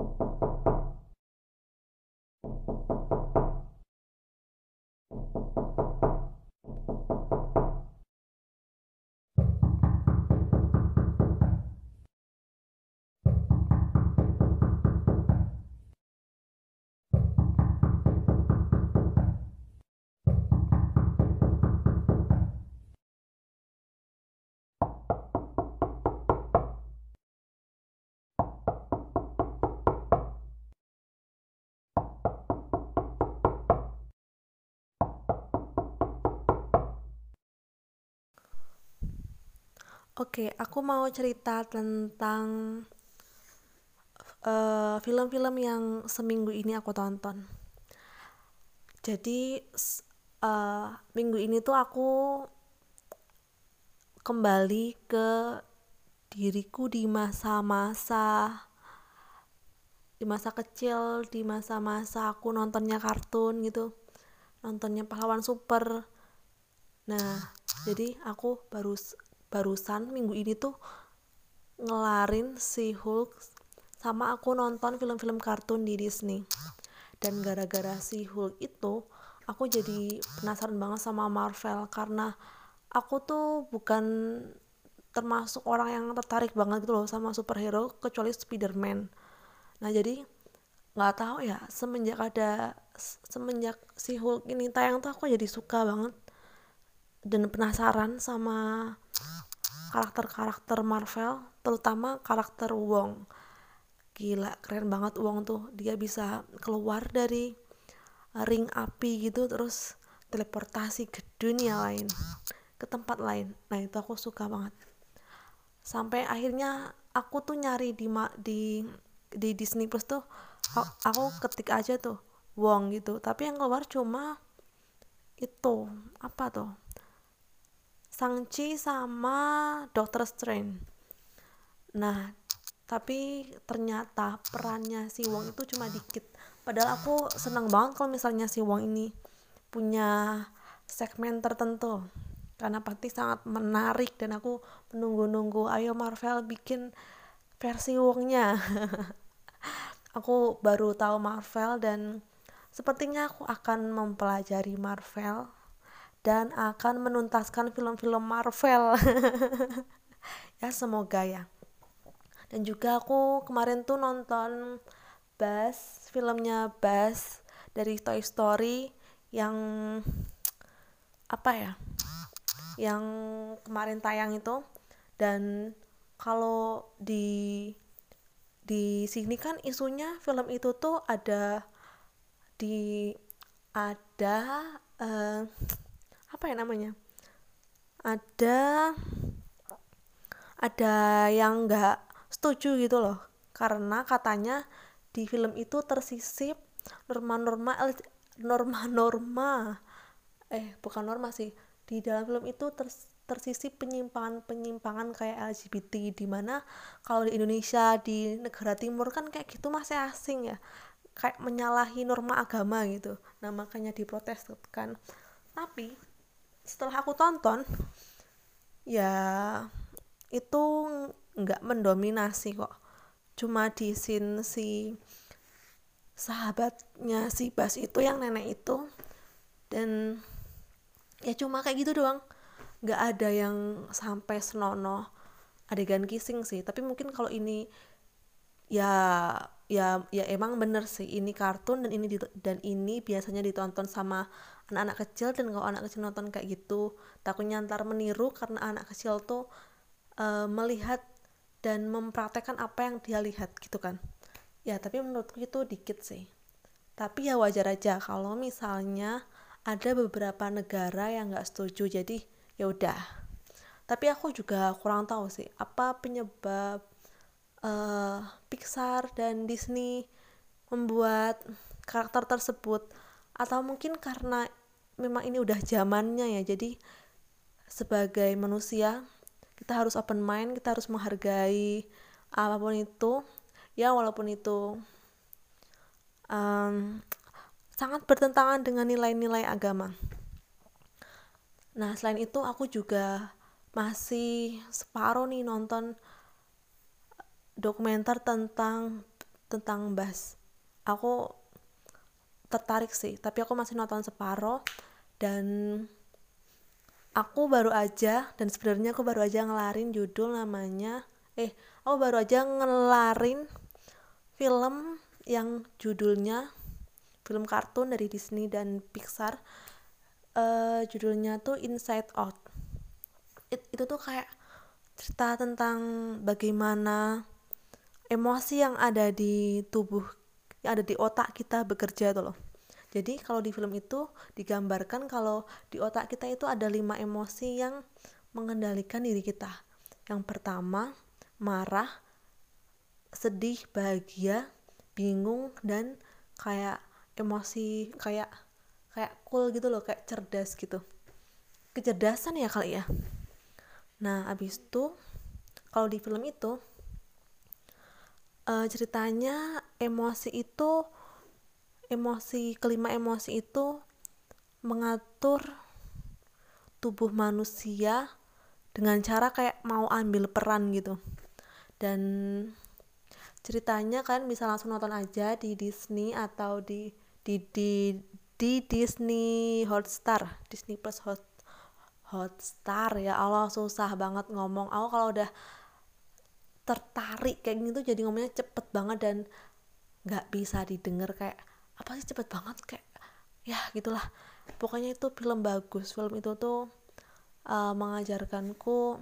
you Oke, aku mau cerita tentang eh, film-film uh, yang seminggu ini aku tonton. Jadi uh, minggu ini tuh aku kembali ke diriku di masa-masa di masa kecil, di masa-masa aku nontonnya kartun gitu, nontonnya pahlawan super. Nah, jadi aku baru barusan minggu ini tuh ngelarin si Hulk sama aku nonton film-film kartun di Disney. Dan gara-gara si Hulk itu aku jadi penasaran banget sama Marvel karena aku tuh bukan termasuk orang yang tertarik banget gitu loh sama superhero kecuali Spider-Man. Nah jadi nggak tahu ya semenjak ada semenjak si Hulk ini tayang tuh aku jadi suka banget dan penasaran sama karakter-karakter Marvel terutama karakter Wong. Gila keren banget Wong tuh. Dia bisa keluar dari ring api gitu terus teleportasi ke dunia lain ke tempat lain. Nah itu aku suka banget. Sampai akhirnya aku tuh nyari di di di Disney Plus tuh aku ketik aja tuh Wong gitu. Tapi yang keluar cuma itu apa tuh Sangchi sama Doctor Strange. Nah, tapi ternyata perannya si Wong itu cuma dikit. Padahal aku senang banget kalau misalnya si Wong ini punya segmen tertentu karena pasti sangat menarik dan aku menunggu-nunggu ayo Marvel bikin versi Wongnya aku baru tahu Marvel dan sepertinya aku akan mempelajari Marvel dan akan menuntaskan film-film Marvel. Ya semoga ya. Dan juga aku kemarin tuh nonton Buzz filmnya Buzz dari Toy Story yang apa ya yang kemarin tayang itu. Dan kalau di di sini kan isunya film itu tuh ada di ada uh, apa ya namanya? Ada ada yang nggak setuju gitu loh. Karena katanya di film itu tersisip norma-norma norma-norma. Eh bukan norma sih. Di dalam film itu ters, tersisip penyimpangan-penyimpangan kayak LGBT di mana kalau di Indonesia di negara timur kan kayak gitu masih asing ya. Kayak menyalahi norma agama gitu. Nah makanya diprotes kan tapi setelah aku tonton ya itu nggak mendominasi kok. Cuma di scene si sahabatnya si Bas itu yang nenek itu. Dan ya cuma kayak gitu doang. Nggak ada yang sampai senonoh adegan kissing sih. Tapi mungkin kalau ini ya ya ya emang bener sih ini kartun dan ini dan ini biasanya ditonton sama anak-anak kecil dan kalau anak kecil nonton kayak gitu takutnya ntar meniru karena anak kecil tuh uh, melihat dan mempraktekkan apa yang dia lihat gitu kan. Ya tapi menurutku itu dikit sih. Tapi ya wajar aja kalau misalnya ada beberapa negara yang nggak setuju jadi ya udah. Tapi aku juga kurang tahu sih apa penyebab uh, Pixar dan Disney membuat karakter tersebut. Atau mungkin karena memang ini udah zamannya ya jadi sebagai manusia kita harus open mind kita harus menghargai apa pun itu. Ya walaupun itu um, sangat bertentangan dengan nilai-nilai agama. Nah selain itu aku juga masih separuh nih nonton dokumenter tentang tentang bass aku tertarik sih tapi aku masih nonton separoh dan aku baru aja dan sebenarnya aku baru aja ngelarin judul namanya eh aku baru aja ngelarin film yang judulnya film kartun dari Disney dan Pixar uh, judulnya tuh Inside Out. It, itu tuh kayak cerita tentang bagaimana emosi yang ada di tubuh yang ada di otak kita bekerja tuh loh. Jadi kalau di film itu digambarkan kalau di otak kita itu ada lima emosi yang mengendalikan diri kita. Yang pertama marah sedih bahagia bingung dan kayak emosi kayak kayak cool gitu loh kayak cerdas gitu. Kecerdasan ya kali ya. Nah abis itu kalau di film itu uh, ceritanya emosi itu emosi kelima emosi itu mengatur tubuh manusia dengan cara kayak mau ambil peran gitu. Dan ceritanya kan bisa langsung nonton aja di Disney atau di di di di Disney Hotstar. Disney Plus Hot Hotstar ya Allah susah banget ngomong. Aku kalau udah tertarik kayak gitu jadi ngomongnya cepet banget dan nggak bisa didengar kayak apa sih cepet banget? Kayak ya gitulah. Pokoknya itu film bagus. Film itu tuh uh, mengajarkanku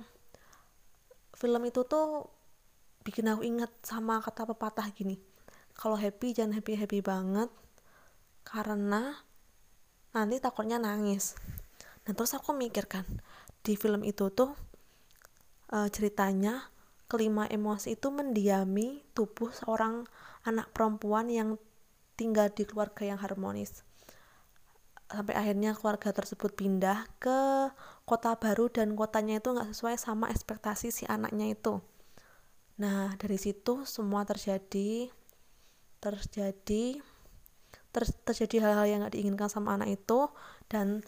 film itu tuh bikin aku ingat sama kata pepatah gini kalau happy jangan happy happy banget karena nanti takutnya nangis. Dan terus aku mikirkan di film itu tuh uh, ceritanya kelima emosi itu mendiami tubuh seorang anak perempuan yang tinggal di keluarga yang harmonis. Sampai akhirnya keluarga tersebut pindah ke kota baru dan kotanya itu nggak sesuai sama ekspektasi si anaknya itu. Nah dari situ semua terjadi terjadi ter, terjadi hal-hal yang nggak diinginkan sama anak itu dan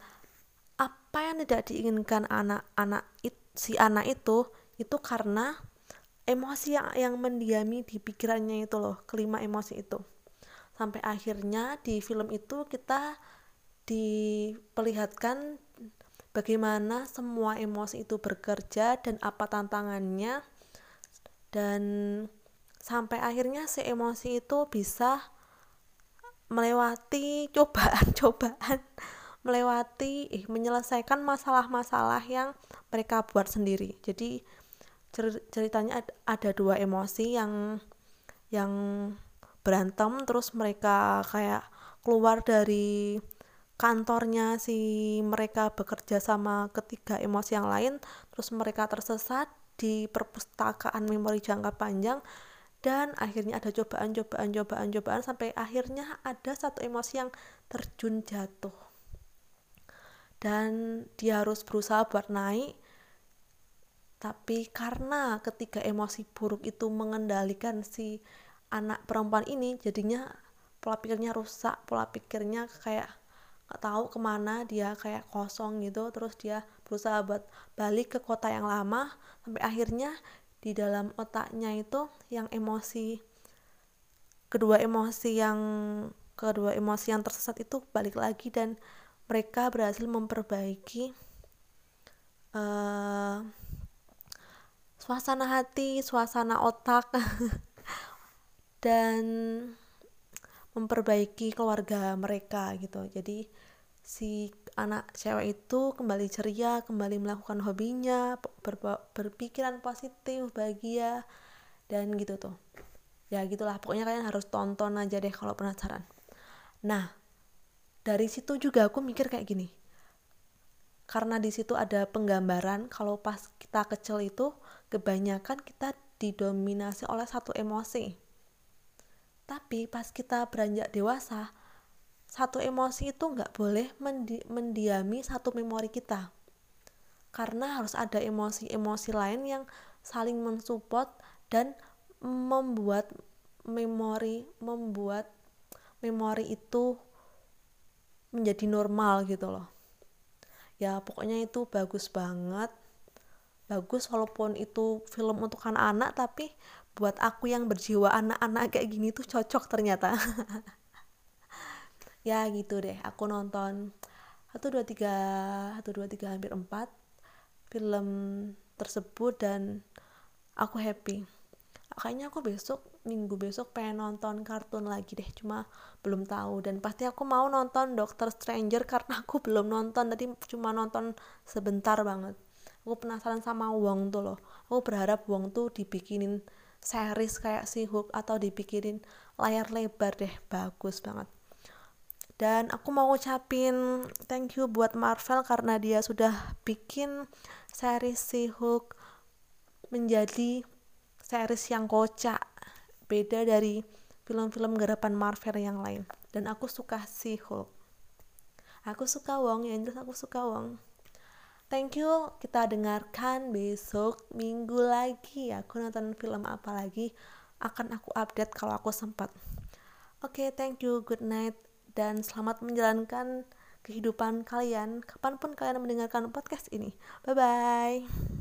apa yang tidak diinginkan anak-anak si anak itu itu karena emosi yang yang mendiami di pikirannya itu loh kelima emosi itu. Sampai akhirnya di film itu kita diperlihatkan bagaimana semua emosi itu bekerja dan apa tantangannya. Dan sampai akhirnya si emosi itu bisa melewati cobaan-cobaan melewati eh, menyelesaikan masalah-masalah yang mereka buat sendiri. Jadi ceritanya ada dua emosi yang yang berantem terus mereka kayak keluar dari kantornya si mereka bekerja sama ketiga emosi yang lain terus mereka tersesat di perpustakaan memori jangka panjang dan akhirnya ada cobaan cobaan cobaan cobaan sampai akhirnya ada satu emosi yang terjun jatuh. Dan dia harus berusaha buat naik tapi karena ketika emosi buruk itu mengendalikan si anak perempuan ini jadinya pola pikirnya rusak pola pikirnya kayak gak tahu ke mana dia kayak kosong gitu. Terus dia berusaha buat balik ke kota yang lama sampai akhirnya di dalam otaknya itu yang emosi kedua emosi yang kedua emosi yang tersesat itu balik lagi dan mereka berhasil memperbaiki uh, suasana hati, suasana otak dan memperbaiki keluarga mereka gitu. Jadi si anak cewek itu kembali ceria, kembali melakukan hobinya, ber berpikiran positif, bahagia dan gitu tuh. Ya gitulah, pokoknya kalian harus tonton aja deh kalau penasaran. Nah, dari situ juga aku mikir kayak gini karena di situ ada penggambaran kalau pas kita kecil itu kebanyakan kita didominasi oleh satu emosi. Tapi pas kita beranjak dewasa, satu emosi itu nggak boleh mendi mendiami satu memori kita. Karena harus ada emosi-emosi lain yang saling mensupport dan membuat memori membuat memori itu menjadi normal gitu loh ya pokoknya itu bagus banget. Bagus walaupun itu film untuk anak-anak tapi buat aku yang berjiwa anak-anak kayak gini tuh cocok ternyata. Ya gitu deh. Aku nonton satu dua tiga satu dua tiga hampir empat film tersebut dan aku happy. Kayaknya aku besok minggu besok pengen nonton kartun lagi deh cuma belum tahu. Dan pasti aku mau nonton Doctor Stranger karena aku belum nonton tadi cuma nonton sebentar banget. Aku penasaran sama Wong tuh loh. Aku berharap Wong tuh dibikinin series kayak si Hook atau dibikinin layar lebar deh bagus banget. Dan aku mau ngucapin thank you buat Marvel karena dia sudah bikin series si Hook menjadi series yang kocak beda dari film-film garapan Marvel yang lain. Dan aku suka si Hulk. Aku suka Wong ya jelas aku suka Wong. Thank you kita dengarkan besok minggu lagi aku nonton film apa lagi akan aku update kalau aku sempat. Oke okay, thank you good night dan selamat menjalankan kehidupan kalian kapan pun kalian mendengarkan podcast ini. Bye bye